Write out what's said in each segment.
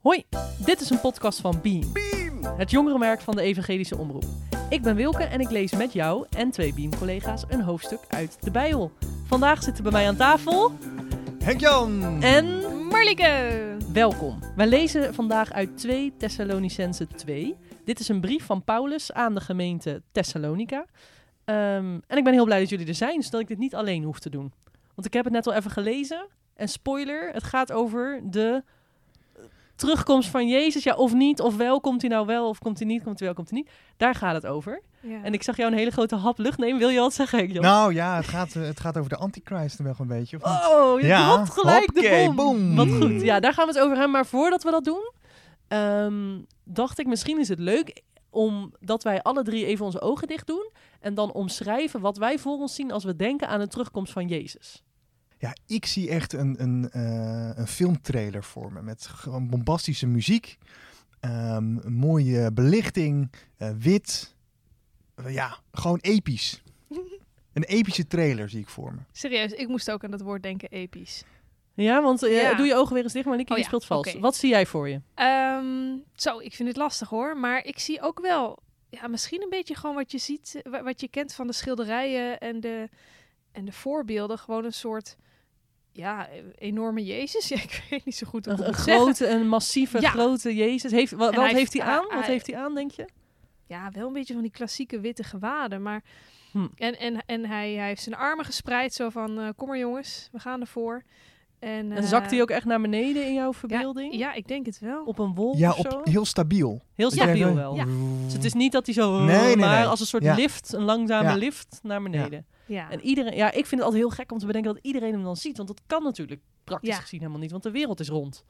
Hoi, dit is een podcast van Beam, het jongerenmerk van de Evangelische Omroep. Ik ben Wilke en ik lees met jou en twee Beam-collega's een hoofdstuk uit de Bijbel. Vandaag zitten bij mij aan tafel Henk-Jan! en Marlieke! welkom. Wij lezen vandaag uit 2 Thessalonicense 2. Dit is een brief van Paulus aan de gemeente Thessalonica. Ehm, en ik ben heel blij dat jullie er zijn, zodat ik dit niet alleen hoef te doen. Want ik heb het net al even gelezen. En spoiler, het gaat over de terugkomst van Jezus. Ja, of niet, of wel. Komt hij nou wel, of komt hij niet, komt hij wel, komt hij niet. Daar gaat het over. Ja. En ik zag jou een hele grote hap lucht nemen. Wil je wat zeggen, Henk-Jan? Nou ja, het gaat, eh, het gaat over de Antichrist wel een beetje. Of niet? Oh, je Ja, gelijk de bom. boom. Wat goed. Ja, daar gaan we het over hebben. Maar voordat we dat doen, ehm, dacht ik misschien is het leuk omdat wij alle drie even onze ogen dicht doen en dan omschrijven wat wij voor ons zien als we denken aan de terugkomst van Jezus. Ja, ik zie echt een, een, eh, een filmtrailer voor me met gewoon bombastische muziek, ehm, een mooie belichting, eh, wit. Eh, ja, gewoon episch. Een epische trailer zie ik voor me. Serieus, ik moest ook aan dat woord denken, episch. Ja, want eh, Ja. doe je ogen weer eens dicht, maar Nicky, Oh je ja, speelt vals. Wat zie jij voor je? Ehm, zo, ik vind het lastig hoor. Maar ik zie ook wel, ja, misschien een beetje gewoon wat je ziet, wa- wat je kent van de schilderijen en de, en de voorbeelden. Gewoon een soort, ja, eh, enorme Jezus. Ja, ik weet niet zo goed hoe Een, een zeggen. grote, een massieve, Ja. grote Jezus. Heeft, wat En wat hij heeft hij aan? hij- Wat heeft hij aan, denk je? Ja, wel een beetje van die klassieke witte gewaden. Maar, Hm. en, en, en hij, hij heeft zijn armen gespreid, zo van, eh, kom maar jongens, we gaan ervoor. En, En zakt eh, hij ook echt naar beneden in jouw verbeelding? Ja, ik denk het wel. Op een wolk Ja, of zo? op, heel stabiel. Heel jij stabiel wel. Ja. Dus het is niet dat hij zo... Nee, nee, maar nee. als een soort Ja. lift, een langzame Ja. lift naar beneden. Ja. En iedereen... Ja, ik vind het altijd heel gek om te bedenken dat iedereen hem dan ziet. Want dat kan natuurlijk praktisch Ja. gezien helemaal niet. Want de wereld is rond.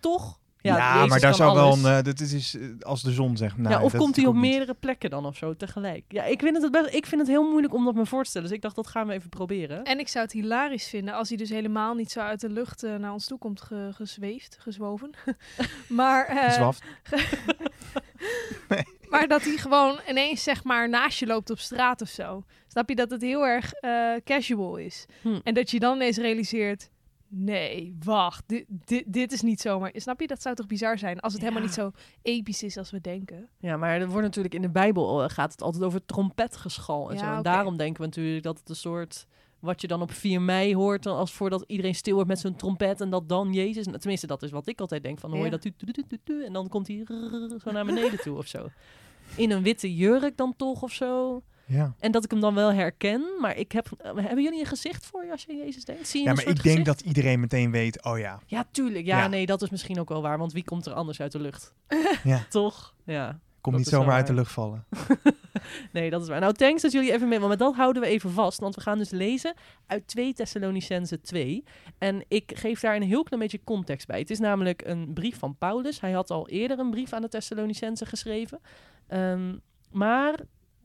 Toch? Ja, maar daar zou wel een... eh, dit is eh, als de zon zegt. Nou, ja, of dat komt hij op niet. meerdere plekken dan of zo tegelijk? Ja, ik vind het, het best, ik vind het heel moeilijk om dat me voor te stellen. Dus ik dacht, dat gaan we even proberen. En ik zou het hilarisch vinden als hij dus helemaal niet zo uit de lucht eh, naar ons toe komt ge- gezweefd, gezwoven. maar, eh, Zwaft. maar dat hij gewoon ineens zeg maar naast je loopt op straat of zo. Snap je dat het heel erg eh, casual is? Hm. En dat je dan ineens realiseert, nee, wacht, dit, dit, dit is niet zomaar. Snap je? Dat zou toch bizar zijn als het helemaal niet zo episch is als we denken. Ja, maar er wordt natuurlijk in de Bijbel eh, gaat het altijd over trompetgeschal en Ja, zo. En daarom denken we natuurlijk dat het een soort wat je dan op 4 mei hoort, dan als voordat iedereen stil wordt met zo'n trompet en dat dan Jezus. Tenminste, dat is wat ik altijd denk van hoor je dat tu- en dan komt hij zo naar beneden toe of zo. In een witte jurk dan toch of zo. Ja. En dat ik hem dan wel herken, maar ik heb eh, hebben jullie een gezicht voor je als je Jezus denkt? Zie je ja, maar ik denk gezicht? dat iedereen meteen weet, oh ja. Ja, tuurlijk. Ja, Ja. nee, dat is misschien ook wel waar, want wie komt er anders uit de lucht? Ja. Toch? Ja. Komt niet zomaar uit de lucht vallen. Nee, dat is waar. Nou, thanks dat jullie even mee... Want met dat houden we even vast. Want we gaan dus lezen uit 2 Thessalonicense 2. En ik geef daar een heel klein beetje context bij. Het is namelijk een brief van Paulus. Hij had al eerder een brief aan de Thessalonicense geschreven. Ehm, maar,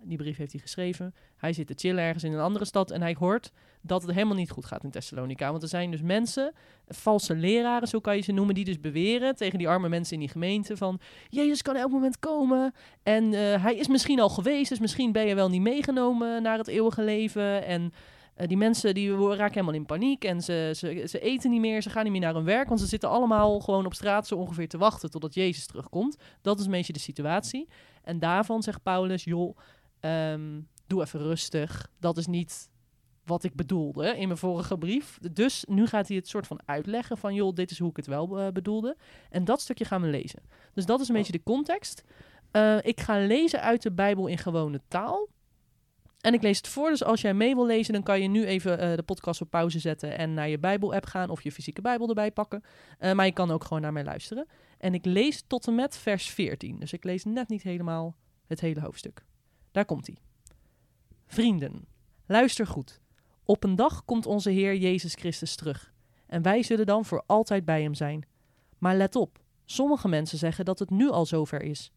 die brief heeft hij geschreven. Hij zit te chillen ergens in een andere stad. En hij hoort dat het helemaal niet goed gaat in Thessalonica. Want er zijn dus mensen, valse leraren, zo kan je ze noemen... die dus beweren tegen die arme mensen in die gemeente van... Jezus kan elk moment komen... En eh, hij is misschien al geweest, dus misschien ben je wel niet meegenomen naar het eeuwige leven. En eh, die mensen die raken helemaal in paniek en ze, ze, ze eten niet meer, ze gaan niet meer naar hun werk. Want ze zitten allemaal gewoon op straat zo ongeveer te wachten totdat Jezus terugkomt. Dat is een beetje de situatie. En daarvan zegt Paulus, joh, ehm, doe even rustig. Dat is niet wat ik bedoelde in mijn vorige brief. Dus nu gaat hij het soort van uitleggen van, joh, dit is hoe ik het wel eh, bedoelde. En dat stukje gaan we lezen. Dus dat is een beetje de context. Eh, ik ga lezen uit de Bijbel in gewone taal. En ik lees het voor, dus als jij mee wil lezen, dan kan je nu even eh, de podcast op pauze zetten en naar je Bijbel-app gaan of je fysieke Bijbel erbij pakken. Maar je kan ook gewoon naar mij luisteren. En ik lees tot en met vers 14, dus ik lees net niet helemaal het hele hoofdstuk. Daar komt hij. Vrienden, luister goed. Op een dag komt onze Heer Jezus Christus terug. En wij zullen dan voor altijd bij hem zijn. Maar let op, sommige mensen zeggen dat het nu al zover is.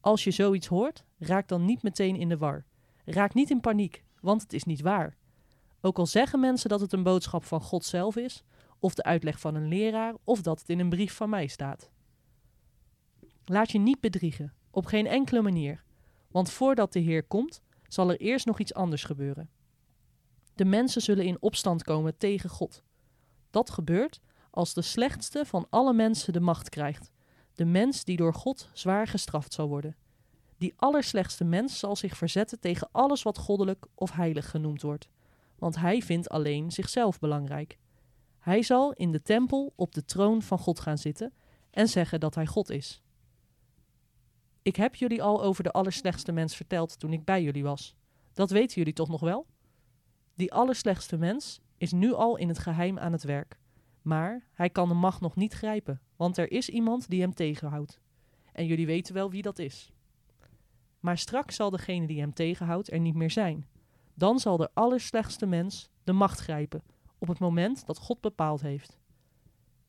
Als je zoiets hoort, raak dan niet meteen in de war. Raak niet in paniek, want het is niet waar. Ook al zeggen mensen dat het een boodschap van God zelf is, of de uitleg van een leraar, of dat het in een brief van mij staat. Laat je niet bedriegen, op geen enkele manier, want voordat de Heer komt, zal er eerst nog iets anders gebeuren. De mensen zullen in opstand komen tegen God. Dat gebeurt als de slechtste van alle mensen de macht krijgt. De mens die door God zwaar gestraft zal worden. Die allerslechtste mens zal zich verzetten tegen alles wat goddelijk of heilig genoemd wordt, want hij vindt alleen zichzelf belangrijk. Hij zal in de tempel op de troon van God gaan zitten en zeggen dat hij God is. Ik heb jullie al over de allerslechtste mens verteld toen ik bij jullie was. Dat weten jullie toch nog wel? Die allerslechtste mens is nu al in het geheim aan het werk. Maar hij kan de macht nog niet grijpen, want er is iemand die hem tegenhoudt. En jullie weten wel wie dat is. Maar straks zal degene die hem tegenhoudt er niet meer zijn. Dan zal de allerslechtste mens de macht grijpen, op het moment dat God bepaald heeft.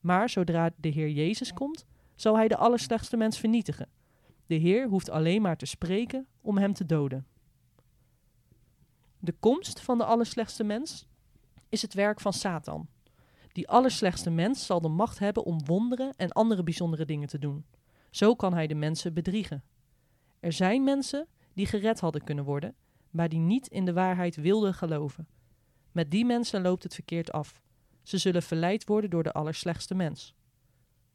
Maar zodra de Heer Jezus komt, zal hij de allerslechtste mens vernietigen. De Heer hoeft alleen maar te spreken om hem te doden. De komst van de allerslechtste mens is het werk van Satan. Die allerslechtste mens zal de macht hebben om wonderen en andere bijzondere dingen te doen. Zo kan hij de mensen bedriegen. Er zijn mensen die gered hadden kunnen worden, maar die niet in de waarheid wilden geloven. Met die mensen loopt het verkeerd af. Ze zullen verleid worden door de allerslechtste mens.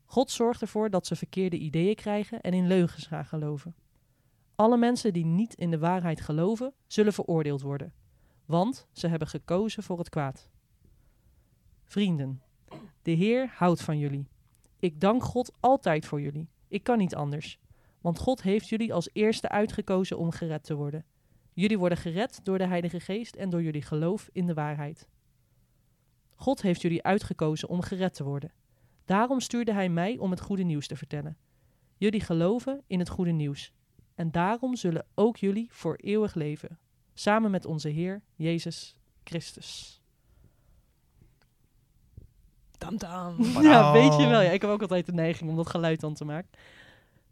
God zorgt ervoor dat ze verkeerde ideeën krijgen en in leugens gaan geloven. Alle mensen die niet in de waarheid geloven, zullen veroordeeld worden, want ze hebben gekozen voor het kwaad. Vrienden, de Heer houdt van jullie. Ik dank God altijd voor jullie. Ik kan niet anders, want God heeft jullie als eerste uitgekozen om gered te worden. Jullie worden gered door de Heilige Geest en door jullie geloof in de waarheid. God heeft jullie uitgekozen om gered te worden. Daarom stuurde Hij mij om het goede nieuws te vertellen. Jullie geloven in het goede nieuws. En daarom zullen ook jullie voor eeuwig leven, samen met onze Heer Jezus Christus. Dam dam. Ja, weet je wel. Ja, ik heb ook altijd de neiging om dat geluid dan te maken.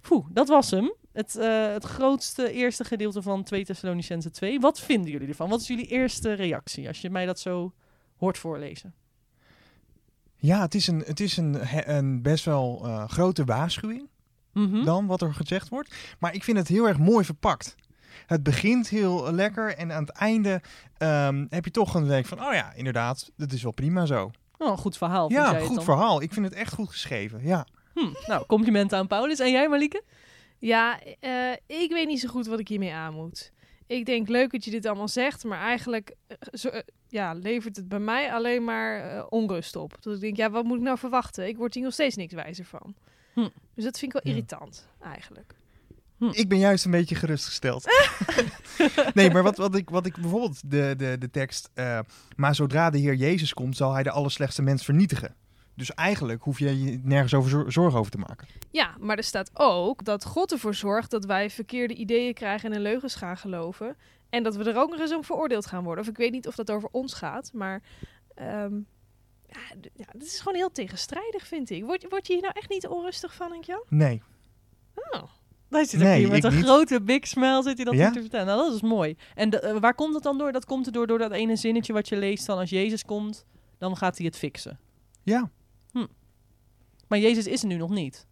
Poeh, dat was hem. Het, eh, het grootste eerste gedeelte van 2 Thessalonicense 2. Wat vinden jullie ervan? Wat is jullie eerste reactie als je mij dat zo hoort voorlezen? Ja, het is een, het is een, een best wel eh, grote waarschuwing Mhm. dan wat er gezegd wordt. Maar ik vind het heel erg mooi verpakt. Het begint heel lekker en aan het einde ehm, heb je toch een denk van, oh ja, inderdaad, dat is wel prima zo. Oh, een goed verhaal. vind ja, goed dan? verhaal. Ik vind het echt goed geschreven. Ja. Hm, nou, complimenten aan Paulus. En jij, Malike? Ja, eh, ik weet niet zo goed wat ik hiermee aan moet. Ik denk leuk dat je dit allemaal zegt, maar eigenlijk eh, zo, eh, ja, levert het bij mij alleen maar eh, onrust op. Dat ik denk, ja, wat moet ik nou verwachten? Ik word hier nog steeds niks wijzer van. Hm. Dus dat vind ik wel Ja. irritant, eigenlijk. Ik ben juist een beetje gerustgesteld. nee, maar wat, wat, ik, wat ik bijvoorbeeld de, de, de tekst. eh, maar zodra de Heer Jezus komt, zal hij de allerslechtste mens vernietigen. Dus eigenlijk hoef je je nergens over zor- zorgen over te maken. Ja, maar er staat ook dat God ervoor zorgt dat wij verkeerde ideeën krijgen en in leugens gaan geloven. En dat we er ook nog eens om veroordeeld gaan worden. Of ik weet niet of dat over ons gaat, maar ehm, ja, ja, dit is gewoon heel tegenstrijdig, vind ik. Word, word je hier nou echt niet onrustig van, denk je? Nee. Oh. Hij zit Nee, hier met een niet. grote big smile zit hij dat Ja? hier te vertellen. Nou, dat is mooi. En de- eh, waar komt het dan door? Dat komt er door, door dat ene zinnetje wat je leest dan als Jezus komt, dan gaat hij het fixen. Ja. Maar Jezus is er nu nog niet.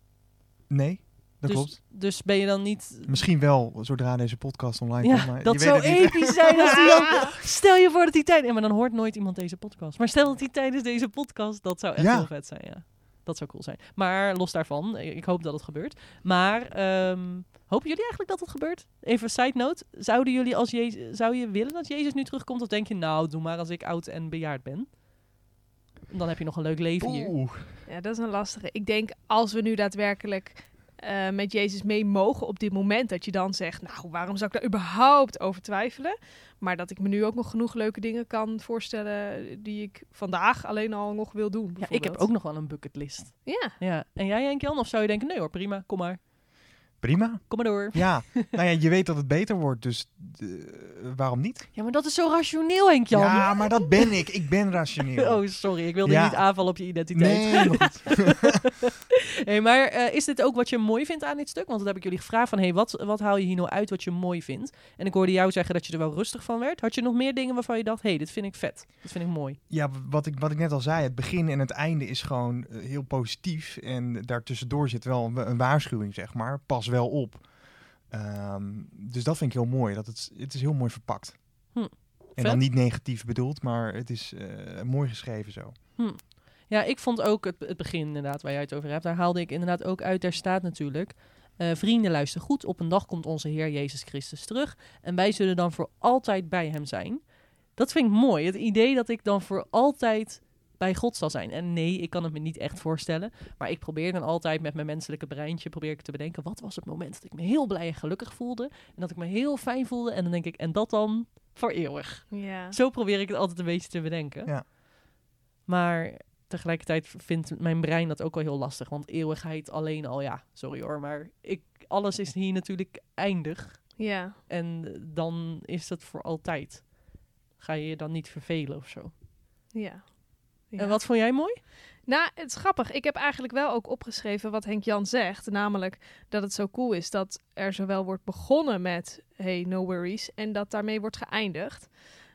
Nee. Dat dus, klopt. Dus ben je dan niet... Misschien wel zodra deze podcast online Ja, komt. Maar dat je zou weet het niet. episch zijn als die dan... Stel je voor dat hij tijd... Ja, maar dan hoort nooit iemand deze podcast. Maar stel dat hij tijdens deze podcast... Dat zou echt Ja. heel vet zijn, ja. Dat zou cool zijn. Maar los daarvan, ik ik hoop dat het gebeurt. Maar ehm, hopen jullie eigenlijk dat het gebeurt? Even side note. Zouden jullie als Jezus... Zou je willen dat Jezus nu terugkomt? Of denk je, nou, doe maar als ik oud en bejaard ben? Dan heb je nog een leuk leven hier. Oeh. Ja, dat is een lastige. Ik denk als we nu daadwerkelijk eh, met Jezus mee mogen op dit moment, dat je dan zegt, nou, waarom zou ik daar überhaupt over twijfelen? Maar dat ik me nu ook nog genoeg leuke dingen kan voorstellen die ik vandaag alleen al nog wil doen. Ja, ik heb ook nog wel een bucketlist. Ja, Ja. En jij, Henk-Jan? Of zou je denken, nee hoor, prima, kom maar. Prima. Kom maar door. Ja. nou ja, je weet dat het beter wordt, dus eh, waarom niet? Ja, maar dat is zo rationeel, Henk-Jan. Ja, maar dat ben ik. Ik ben rationeel. Oh, sorry. Ik wilde Ja. niet aanvallen op je identiteit. nee, maar hey, maar eh, is dit ook wat je mooi vindt aan dit stuk? Want dat heb ik jullie gevraagd van, hey, wat, wat haal je hier nou uit wat je mooi vindt? En ik hoorde jou zeggen dat je er wel rustig van werd. Had je nog meer dingen waarvan je dacht, hey, dit vind ik vet. Dat vind ik mooi. Ja, wat ik, wat ik net al zei, het begin en het einde is gewoon eh, heel positief. En daartussendoor zit wel een, een waarschuwing, zeg maar. Pas wel op. Ehm, dus dat vind ik heel mooi. Dat het, het is heel mooi verpakt. Hm. En Vet. dan niet negatief bedoeld, maar het is eh, mooi geschreven zo. Ja, ik vond ook het, het begin inderdaad waar jij het over hebt. Daar haalde ik inderdaad ook uit. Daar staat natuurlijk... eh, vrienden, luister goed. Op een dag komt onze Heer Jezus Christus terug. En wij zullen dan voor altijd bij hem zijn. Dat vind ik mooi. Het idee dat ik dan voor altijd bij God zal zijn. En nee, ik kan het me niet echt voorstellen. Maar ik probeer dan altijd met mijn menselijke breintje... probeer ik te bedenken... wat was het moment dat ik me heel blij en gelukkig voelde... en dat ik me heel fijn voelde. En dan denk ik... en dat dan voor eeuwig. Ja. Zo probeer ik het altijd een beetje te bedenken. Ja. Maar tegelijkertijd vindt mijn brein dat ook wel heel lastig. Want eeuwigheid alleen al, ja, sorry hoor. Maar ik, alles is hier natuurlijk eindig. ja. En dan is het voor altijd. Ga je je dan niet vervelen of zo. Ja. Ja. En wat vond jij mooi? Nou, het is grappig. Ik heb eigenlijk wel ook opgeschreven wat Henk Jan zegt. Namelijk dat het zo cool is dat er zowel wordt begonnen met hey, no worries. En dat daarmee wordt geëindigd.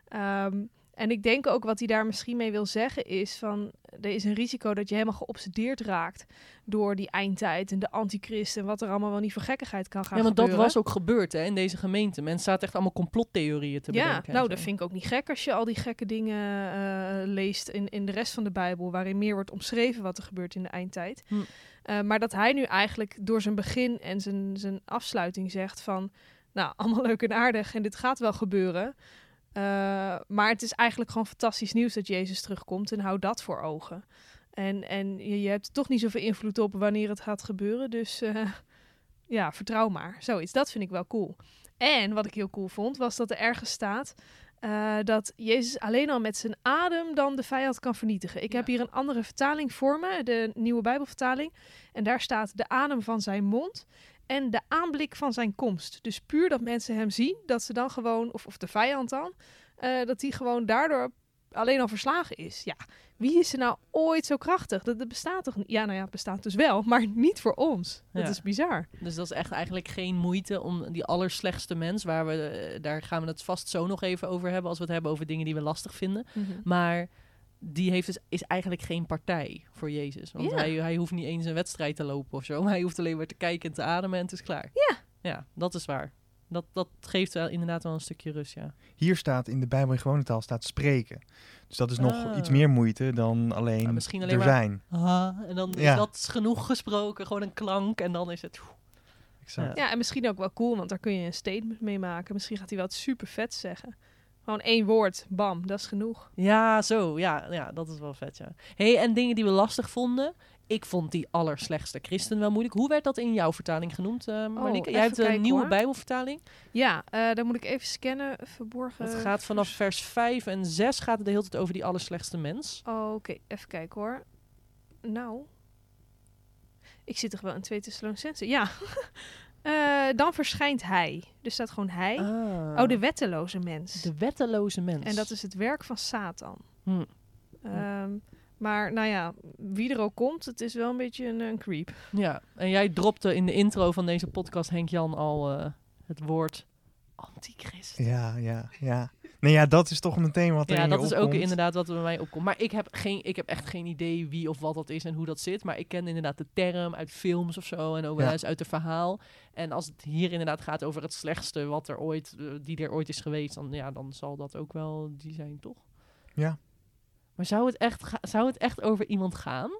Ehm, en ik denk ook wat hij daar misschien mee wil zeggen is van... Er is een risico dat je helemaal geobsedeerd raakt door die eindtijd en de antichrist en wat er allemaal wel niet voor gekkigheid kan gaan ja, want dat was ook gebeurd hè, in deze gemeente. Mensen zaten echt allemaal complottheorieën te ja, bedenken. en nou, dat vind ik ook niet gek als je al die gekke dingen eh, leest in, in de rest van de Bijbel, waarin meer wordt omschreven wat er gebeurt in de eindtijd. Hm. Eh, maar dat hij nu eigenlijk door zijn begin en zijn, zijn afsluiting zegt van, nou, allemaal leuk en aardig en dit gaat wel gebeuren. Eh, maar het is eigenlijk gewoon fantastisch nieuws dat Jezus terugkomt en hou dat voor ogen. En, en je, je hebt toch niet zoveel invloed op wanneer het gaat gebeuren, dus eh, ja, vertrouw maar. Zoiets, dat vind ik wel cool. En wat ik heel cool vond, was dat er ergens staat eh, dat Jezus alleen al met zijn adem dan de vijand kan vernietigen. Ik heb hier een andere vertaling voor me, de nieuwe Bijbelvertaling. En daar staat de adem van zijn mond en de aanblik van zijn komst. Dus puur dat mensen hem zien, dat ze dan gewoon, of, of de vijand dan, eh, dat hij gewoon daardoor alleen al verslagen is. Ja, wie is er nou ooit zo krachtig? Dat, dat bestaat toch niet? Ja, nou ja, het bestaat dus wel, maar niet voor ons. Dat Ja. is bizar. Dus dat is echt eigenlijk geen moeite om die allerslechtste mens, waar we, eh, daar gaan we het vast zo nog even over hebben, als we het hebben over dingen die we lastig vinden. Maar die heeft dus, is eigenlijk geen partij voor Jezus. Want Ja. hij, hij hoeft niet eens een wedstrijd te lopen of zo. Maar hij hoeft alleen maar te kijken en te ademen en het is klaar. Ja. Ja, dat is waar. Dat, dat geeft wel inderdaad wel een stukje rust, ja. Hier staat in de Bijbel in gewone taal staat spreken. Dus dat is nog Ah. iets meer moeite dan alleen, Maar misschien alleen er maar- zijn. Ah, en dan Ja. is dat genoeg gesproken. Gewoon een klank en dan is het... Exact. Ja. Ja, en misschien ook wel cool, want daar kun je een statement mee maken. Misschien gaat hij wat super vet zeggen. Gewoon één woord, bam, dat is genoeg. Ja, zo. Ja, ja, dat is wel vet, ja. hey, en dingen die we lastig vonden. Ik vond die allerslechtste christen wel moeilijk. Hoe werd dat in jouw vertaling genoemd, Marlieke? Jij Oh, hebt een kijken, nieuwe hoor. Bijbelvertaling. Ja, eh dan moet ik even scannen, verborgen. Het gaat vanaf vers 5 en 6 gaat het de hele tijd over die allerslechtste mens. Oh, Oké, even kijken hoor. Nou, ik zit toch wel in 2 Thessalonicense. Ja, Eh, dan verschijnt hij. Dus staat gewoon hij. Ah. Oh, de wetteloze mens. De wetteloze mens. En dat is het werk van Satan. Hm. Ehm, maar nou ja, wie er ook komt, het is wel een beetje een, een creep. Ja, en jij dropte in de intro van deze podcast, Henk-Jan, al eh, het woord antichrist. Ja, ja, ja. Nee, ja, dat is toch meteen wat er Ja, in je dat is ook inderdaad wat er bij mij opkomt. Maar ik heb, geen, ik heb echt geen idee wie of wat dat is en hoe dat zit. Maar ik ken inderdaad de term uit films of zo en ook wel eens uit het verhaal. En als het hier inderdaad gaat over het slechtste wat er ooit, eh, die er ooit is geweest, dan, ja, dan zal dat ook wel die zijn, toch? Ja. Maar zou het echt, zou het echt over iemand gaan?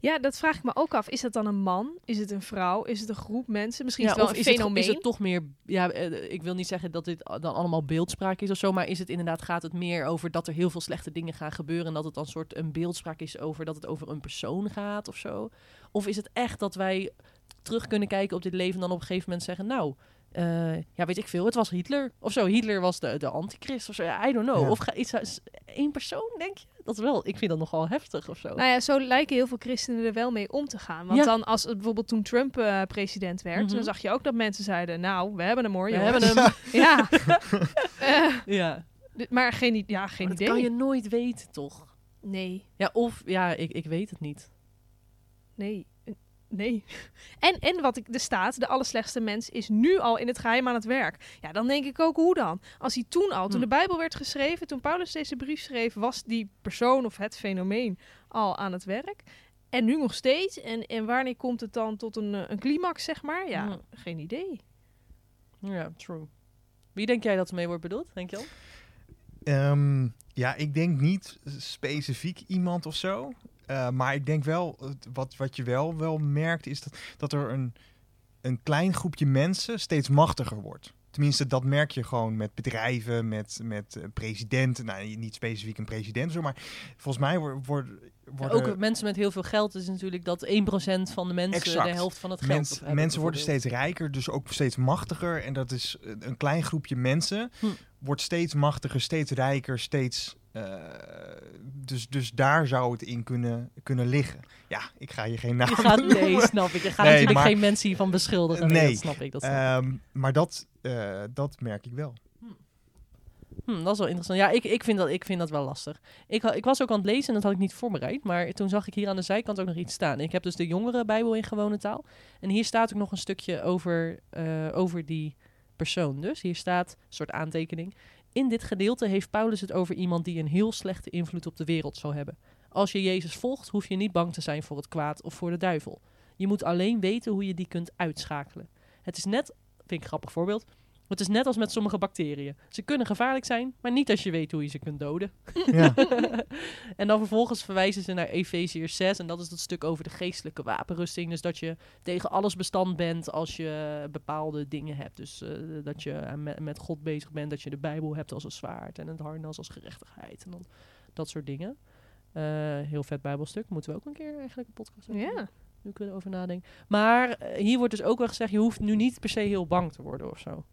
Ja, dat vraag ik me ook af. Is dat dan een man? Is het een vrouw? Is het een groep mensen? Misschien Ja, is het wel een is fenomeen. Het, is het toch meer, ja, eh, ik wil niet zeggen dat dit dan allemaal beeldspraak is of zo, maar is het inderdaad, gaat het meer over dat er heel veel slechte dingen gaan gebeuren en dat het dan soort een beeldspraak is over dat het over een persoon gaat of zo? Of is het echt dat wij terug kunnen kijken op dit leven en dan op een gegeven moment zeggen, nou, eh, ja, weet ik veel, het was Hitler of zo. Hitler was de, de antichrist of zo, ja, I don't know. Ja. Of ga, is is één persoon, denk je? Dat wel, ik vind dat nogal heftig of zo. Nou ja, zo lijken heel veel christenen er wel mee om te gaan. Want Ja. dan als het bijvoorbeeld toen Trump eh, president werd, Mhm. dan zag je ook dat mensen zeiden, nou, we hebben hem hoor. We jongens. hebben hem. Ja. Eh, ja. maar geen, ja, geen Maar dat idee. kan je nooit weten, toch? Nee, Ja, of, ja, ik, ik weet het niet. nee, nee. En, en wat ik, er staat, de allerslechtste mens is nu al in het geheim aan het werk. Ja, dan denk ik ook, hoe dan? Als hij toen al, toen Hm. de Bijbel werd geschreven, toen Paulus deze brief schreef, was die persoon of het fenomeen al aan het werk. En nu nog steeds. En, en wanneer komt het dan tot een, eh, een climax, zeg maar? Ja, Hm. geen idee. Ja, true. Wie denk jij dat ermee wordt bedoeld, denk je al? Ehm, ja, ik denk niet specifiek iemand of zo. Eh, maar ik denk wel, wat, wat je wel, wel merkt, is dat, dat er een, een klein groepje mensen steeds machtiger wordt. Tenminste, dat merk je gewoon met bedrijven, met, met eh, presidenten. Nou, niet specifiek een president, zo, maar volgens mij wordt worden, Ook mensen met heel veel geld is natuurlijk dat 1% van de mensen Exact. de helft van het geld Mens- hebben, mensen worden steeds rijker, dus ook steeds machtiger. En dat is een een klein groepje mensen Hm. wordt steeds machtiger, steeds rijker, steeds. Eh, dus, dus daar zou het in kunnen, kunnen liggen. Ja, ik ga je geen naam Je gaat, nee, snap ik. Je gaat Nee, natuurlijk maar- geen mensen hiervan beschuldigen. Nee, Nee. dat snap ik. Dat snap. Ehm, maar dat, eh, dat merk ik wel. Hm, dat is wel interessant. Ja, ik, ik, vind dat, ik vind dat wel lastig. Ik, ik was ook aan het lezen en dat had ik niet voorbereid. Maar toen zag ik hier aan de zijkant ook nog iets staan. Ik heb dus de jongere Bijbel in gewone taal. En hier staat ook nog een stukje over, eh, over die persoon. Dus hier staat, een soort aantekening. In dit gedeelte heeft Paulus het over iemand die een heel slechte invloed op de wereld zal hebben. Als je Jezus volgt, hoef je niet bang te zijn voor het kwaad of voor de duivel. Je moet alleen weten hoe je die kunt uitschakelen. Het is net, vind ik een grappig voorbeeld, het is net als met sommige bacteriën. Ze kunnen gevaarlijk zijn, maar niet als je weet hoe je ze kunt doden. Ja. en dan vervolgens verwijzen ze naar Efeziërs 6. En dat is dat stuk over de geestelijke wapenrusting. Dus dat je tegen alles bestand bent als je bepaalde dingen hebt. Dus eh, dat je met, met God bezig bent. Dat je de Bijbel hebt als een zwaard. En het harnas als gerechtigheid. En dan dat soort dingen. Eh, heel vet Bijbelstuk. Moeten we ook een keer eigenlijk een podcast over doen? Ja. Nu kunnen we erover nadenken. Maar eh, hier wordt dus ook wel gezegd... je hoeft nu niet per se heel bang te worden of zo.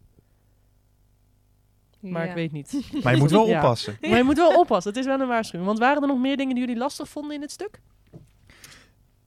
Maar Ja. ik weet niet. Maar je moet wel Ja. oppassen. Maar je moet wel oppassen. Het is wel een waarschuwing. Want waren er nog meer dingen die jullie lastig vonden in dit stuk?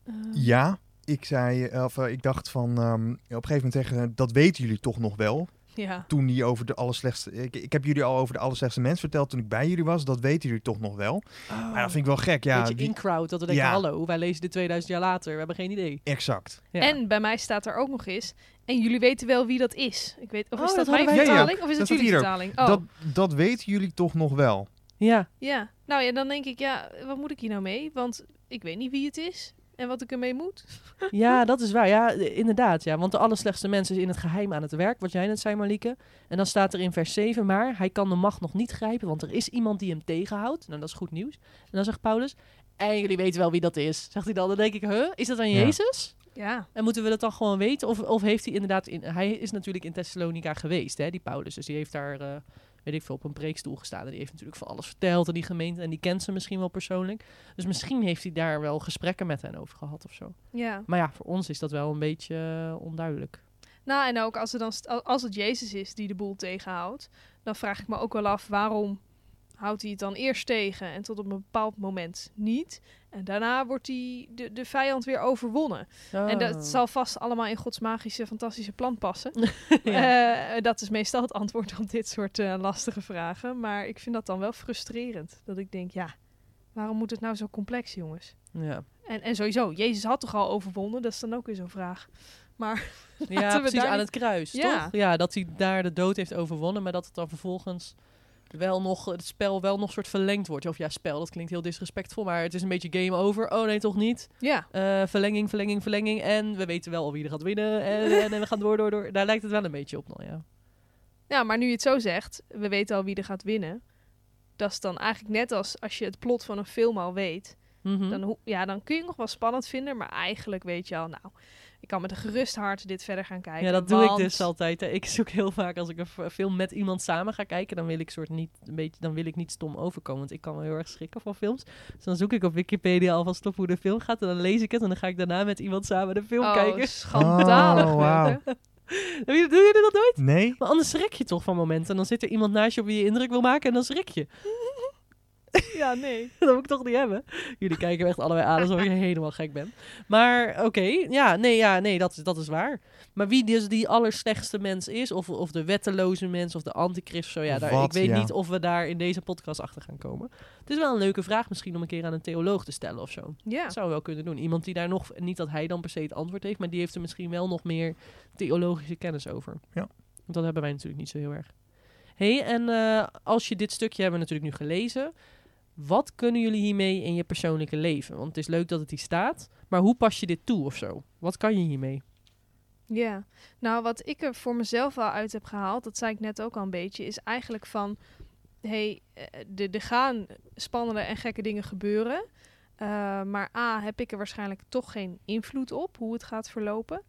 Eh, Ja, ik zei, eh, of eh, ik dacht van, ehm, op een gegeven moment zeggen, dat weten jullie toch nog wel. ja. Toen die over de allerslechtste, ik, ik heb jullie al over de allerslechtste mens verteld toen ik bij jullie was. Dat weten jullie toch nog wel. Maar dat vind ik wel gek, ja. Beetje die- in-crowd. Dat we denken, Ja. hallo, wij lezen dit 2000 jaar later. We hebben geen idee. Exact. Ja. En bij mij staat er ook nog eens. En jullie weten wel wie dat is. Ik weet, of Oh, is dat dat, mijn vertaling? Of is Dat het jullie vertaling? Oh, Dat, dat weten jullie toch nog wel. Ja, ja. Nou ja, dan denk ik, ja, wat moet ik hier nou mee? Want ik weet niet wie het is. En wat ik ermee moet. ja, dat is waar. Ja, inderdaad. Ja. Want de allerslechtste mens is in het geheim aan het werk. Wat jij net zei, Marlieke. En dan staat er in vers 7 maar... Hij kan de macht nog niet grijpen, want er is iemand die hem tegenhoudt. Nou, dat is goed nieuws. En dan zegt Paulus... En jullie weten wel wie dat is. Zegt hij dan. Dan denk ik, huh? Is dat dan Ja. Jezus? Ja. En moeten we dat dan gewoon weten? Of, of heeft hij inderdaad... In, hij is natuurlijk in Thessalonica geweest, hè, die Paulus. Dus die heeft daar, eh, weet ik veel, op een preekstoel gestaan. En die heeft natuurlijk van alles verteld aan die gemeente. En die kent ze misschien wel persoonlijk. Dus misschien heeft hij daar wel gesprekken met hen over gehad of zo. Ja. Maar ja, voor ons is dat wel een beetje eh, onduidelijk. Nou, en ook als, er dan als het Jezus is die de boel tegenhoudt, dan vraag ik me ook wel af waarom houdt hij het dan eerst tegen en tot op een bepaald moment niet. En daarna wordt die, de, de vijand weer overwonnen. En Oh. dat zal vast allemaal in Gods magische, fantastische plan passen. Ja. Eh, dat is meestal het antwoord op dit soort eh, lastige vragen. Maar ik vind dat dan wel frustrerend. Dat ik denk, ja, waarom moet het nou zo complex, jongens? ja. En, en sowieso, Jezus had toch al overwonnen? Dat is dan ook weer zo'n vraag. Maar ja, precies daar aan het kruis, Ja. toch? Ja, dat hij daar de dood heeft overwonnen, maar dat het dan vervolgens wel nog, het spel wel nog soort verlengd wordt. Of ja, spel, dat klinkt heel disrespectvol, maar het is een beetje game over. Oh nee, toch niet? ja, Eh, verlenging, verlenging, verlenging. En we weten wel wie er gaat winnen. En, en, en we gaan door, door, door. Daar lijkt het wel een beetje op nog, ja. Ja, maar nu je het zo zegt, we weten al wie er gaat winnen. Dat is dan eigenlijk net als als je het plot van een film al weet. Mhm. Dan, hoe- ja, dan kun je het nog wel spannend vinden, maar eigenlijk weet je al, nou, kan met een gerust hart dit verder gaan kijken. ja, dat doe ik dus altijd. hè. Ik zoek heel vaak als ik een film met iemand samen ga kijken, dan wil ik soort niet een beetje, dan wil ik niet stom overkomen, want ik kan wel heel erg schrikken van films. Dus dan zoek ik op Wikipedia alvast op hoe de film gaat en dan lees ik het en dan ga ik daarna met iemand samen de film Oh, kijken. schandalig. Oh. Wilde. Doe je dat nooit? Nee? Maar anders schrik je toch van momenten. En dan zit er iemand naast je op wie je indruk wil maken en dan schrik je. Ja, nee. Dat wil ik toch niet hebben. Jullie kijken me echt allebei aan alsof ik helemaal gek ben. Maar oké, ja, nee, ja, nee dat, is- dat is waar. Maar wie dus die allerslechtste mens is, of, of de wetteloze mens, of de antichrist, zo, ja, daar, wat, ik weet ja. niet of we daar in deze podcast achter gaan komen. Het is wel een leuke vraag misschien om een keer aan een theoloog te stellen of zo. Ja. Dat zou we wel kunnen doen. Iemand die daar nog, niet dat hij dan per se het antwoord heeft, maar die heeft er misschien wel nog meer theologische kennis over. Ja. Want dat hebben wij natuurlijk niet zo heel erg. hey, en eh, als je dit stukje hebben we natuurlijk nu gelezen, wat kunnen jullie hiermee in je persoonlijke leven? Want het is leuk dat het hier staat, maar hoe pas je dit toe of zo? Wat kan je hiermee? Ja, nou wat ik er voor mezelf wel uit heb gehaald, dat zei ik net ook al een beetje, is eigenlijk van, hey, eh, de- er gaan spannende en gekke dingen gebeuren. Eh, maar A, heb ik er waarschijnlijk toch geen invloed op hoe het gaat verlopen.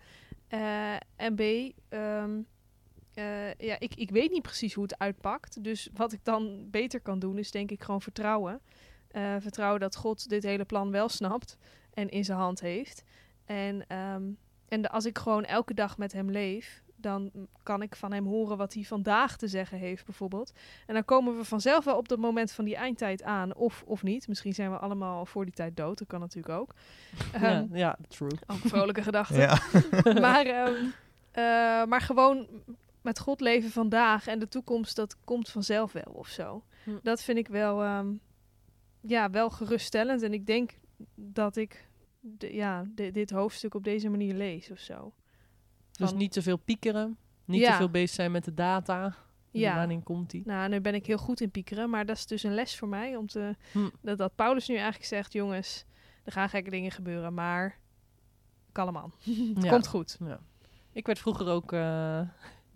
Eh, en B, ehm, eh, ja, ik, ik weet niet precies hoe het uitpakt. Dus wat ik dan beter kan doen, is denk ik gewoon vertrouwen. Eh, vertrouwen dat God dit hele plan wel snapt en in zijn hand heeft. En, ehm, en de- als ik gewoon elke dag met hem leef, dan kan ik van hem horen wat hij vandaag te zeggen heeft, bijvoorbeeld. En dan komen we vanzelf wel op dat moment van die eindtijd aan, of, of niet. Misschien zijn we allemaal voor die tijd dood, dat kan natuurlijk ook. ja, Ehm, ja, true. Ook een vrolijke gedachte. Ja. maar, ehm, eh, maar gewoon met God leven vandaag en de toekomst, dat komt vanzelf wel of zo. Hm. Dat vind ik wel, ehm, ja, wel geruststellend. En ik denk dat ik de, ja, di- dit hoofdstuk op deze manier lees of zo. Dus niet te veel piekeren. Niet Ja. te veel bezig zijn met de data. Ja. Wanneer komt die? Nou, nu ben ik heel goed in piekeren, maar dat is dus een les voor mij. Om te, Hm. dat, dat Paulus nu eigenlijk zegt, jongens, er gaan gekke dingen gebeuren, maar kalm aan. Het Ja. komt goed. Ja. Ik werd vroeger ook eh,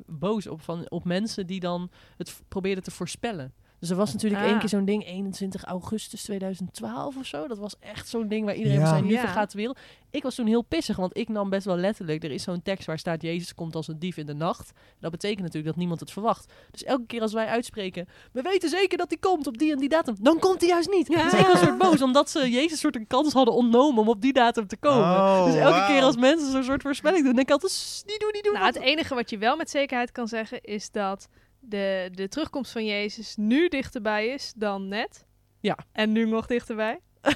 boos op, van, op mensen die dan het probeerden te voorspellen. Dus er was natuurlijk Ah. één keer zo'n ding, 21 augustus 2012 of zo. Dat was echt zo'n ding waar iedereen Ja. van zei, nu Ja. vergaat de wereld. Ik was toen heel pissig, want ik nam best wel letterlijk. Er is zo'n tekst waar staat, Jezus komt als een dief in de nacht. Dat betekent natuurlijk dat niemand het verwacht. Dus elke keer als wij uitspreken, we weten zeker dat hij komt op die en die datum. Dan komt hij juist niet. Ja. Dus ik was soort boos, omdat ze Jezus soort een kans hadden ontnomen om op die datum te komen. Oh, dus elke keer als mensen zo'n soort voorspelling doen, denk ik altijd, "Sst, niet doen, niet doen. Nou, het enige wat je wel met zekerheid kan zeggen is dat de, de terugkomst van Jezus nu dichterbij is dan net. Ja. En nu nog dichterbij.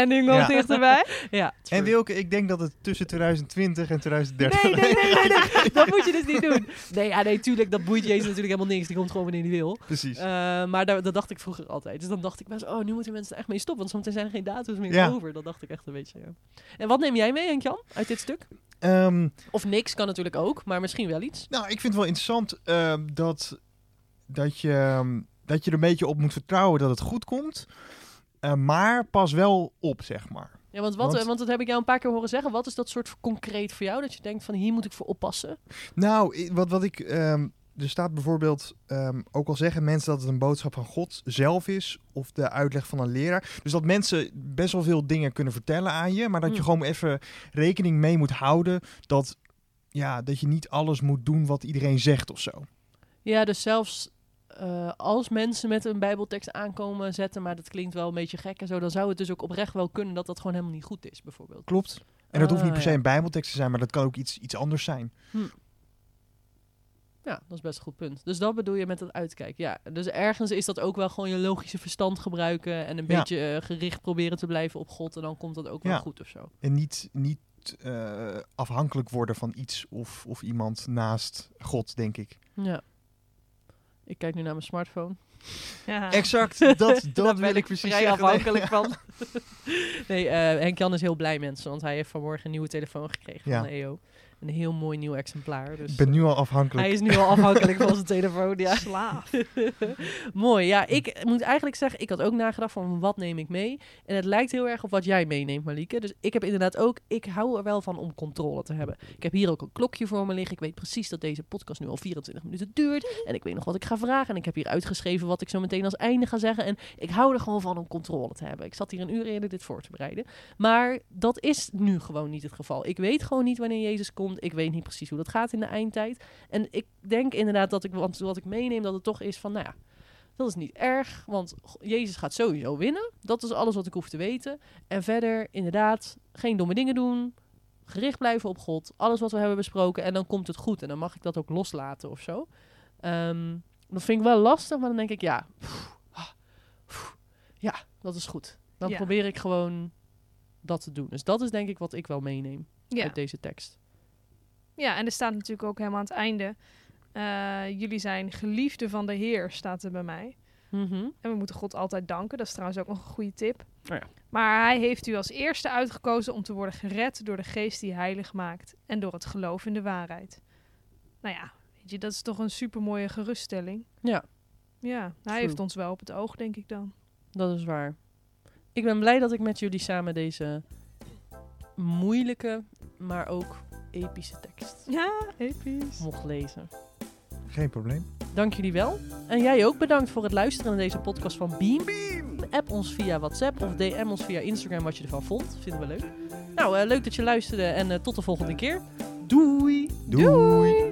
en nu nog Ja. dichterbij. Ja. En Wilke, ik denk dat het tussen 2020 en 2030... Nee, nee, nee, nee, nee. dat moet je dus niet doen. Nee, ja, nee, tuurlijk, dat boeit Jezus natuurlijk helemaal niks. Die komt gewoon wanneer hij wil. Precies. Eh, maar daar, dat dacht ik vroeger altijd. Dus dan dacht ik wel eens, oh, nu moeten mensen er echt mee stoppen. Want zometeen zijn er geen datums meer Ja. over. Dat dacht ik echt een beetje, ja. En wat neem jij mee, Henk-Jan, uit dit stuk? Ehm, Of niks, kan natuurlijk ook. Maar misschien wel iets. nou, ik vind het wel interessant ehm, dat, dat, je, ehm, dat je er een beetje op moet vertrouwen dat het goed komt. Eh, maar pas wel op, zeg maar. Ja, want, wat, Want- want dat heb ik jou een paar keer horen zeggen. Wat is dat soort concreet voor jou? Dat je denkt van, hier moet ik voor oppassen. Nou, wat, wat ik. ehm, er staat bijvoorbeeld. ehm, ook al zeggen mensen dat het een boodschap van God zelf is. of de uitleg van een leraar. Dus dat mensen best wel veel dingen kunnen vertellen aan je. maar dat je Hmm. gewoon even rekening mee moet houden. dat. Ja, dat je niet alles moet doen wat iedereen zegt of zo. Ja, dus zelfs eh, als mensen met een bijbeltekst aankomen zetten, maar dat klinkt wel een beetje gek en zo, dan zou het dus ook oprecht wel kunnen dat dat gewoon helemaal niet goed is, bijvoorbeeld. Klopt. En dat hoeft niet Ah, per se ja. een bijbeltekst te zijn, maar dat kan ook iets, iets anders zijn. Ja, dat is best een goed punt. Dus dat bedoel je met dat uitkijken. Ja, dus ergens is dat ook wel gewoon je logische verstand gebruiken en een Ja. beetje eh, gericht proberen te blijven op God en dan komt dat ook wel goed of zo. En niet, niet eh, afhankelijk worden van iets of, of iemand naast God, denk ik. Ja. Ik kijk nu naar mijn smartphone. Ja. Exact, dat, dat, Daar wil ben ik ik precies vrij zeggen. afhankelijk van. nee, eh Henk-Jan is heel blij mensen, want hij heeft vanmorgen een nieuwe telefoon gekregen Ja. van de EO. Een heel mooi nieuw exemplaar. Dus Ik ben nu al afhankelijk. Hij is nu al afhankelijk van zijn telefoon, ja. Slaaf. Mooi, ja. Ik moet eigenlijk zeggen, ik had ook nagedacht van wat neem ik mee. En het lijkt heel erg op wat jij meeneemt, Malike. Dus ik heb inderdaad ook, ik hou er wel van om controle te hebben. Ik heb hier ook een klokje voor me liggen. Ik weet precies dat deze podcast nu al 24 minuten duurt. En ik weet nog wat ik ga vragen. En ik heb hier uitgeschreven wat ik zo meteen als einde ga zeggen. En ik hou er gewoon van om controle te hebben. Ik zat hier een uur eerder dit voor te bereiden. Maar dat is nu gewoon niet het geval. Ik weet gewoon niet wanneer Jezus komt. Ik weet niet precies hoe dat gaat in de eindtijd. En ik denk inderdaad dat ik, want wat ik meeneem, dat het toch is van, nou ja, dat is niet erg, want Jezus gaat sowieso winnen. Dat is alles wat ik hoef te weten. En verder, inderdaad, geen domme dingen doen. Gericht blijven op God. Alles wat we hebben besproken. En dan komt het goed. En dan mag ik dat ook loslaten of zo. Ehm, dat vind ik wel lastig, maar dan denk ik, ja, pff, ah, pff, ja, dat is goed. Dan Ja. probeer ik gewoon dat te doen. Dus dat is denk ik wat ik wel meeneem Ja. uit deze tekst. Ja, en er staat natuurlijk ook helemaal aan het einde. eh, jullie zijn geliefden van de Heer, staat er bij mij. Mhm. En we moeten God altijd danken. Dat is trouwens ook nog een goede tip. Oh ja. Maar hij heeft u als eerste uitgekozen om te worden gered door de geest die heilig maakt. En door het geloof in de waarheid. Nou ja, weet je, dat is toch een supermooie geruststelling. Ja, Ja, hij True. heeft ons wel op het oog, denk ik dan. dat is waar. Ik ben blij dat ik met jullie samen deze moeilijke, maar ook epische tekst Ja, episch. mocht lezen. Geen probleem. Dank jullie wel. En jij ook bedankt voor het luisteren naar deze podcast van Beam. app ons via WhatsApp of DM ons via Instagram wat je ervan vond. Vinden we leuk. Nou, eh, leuk dat je luisterde en eh, tot de volgende keer. Doei! Doei!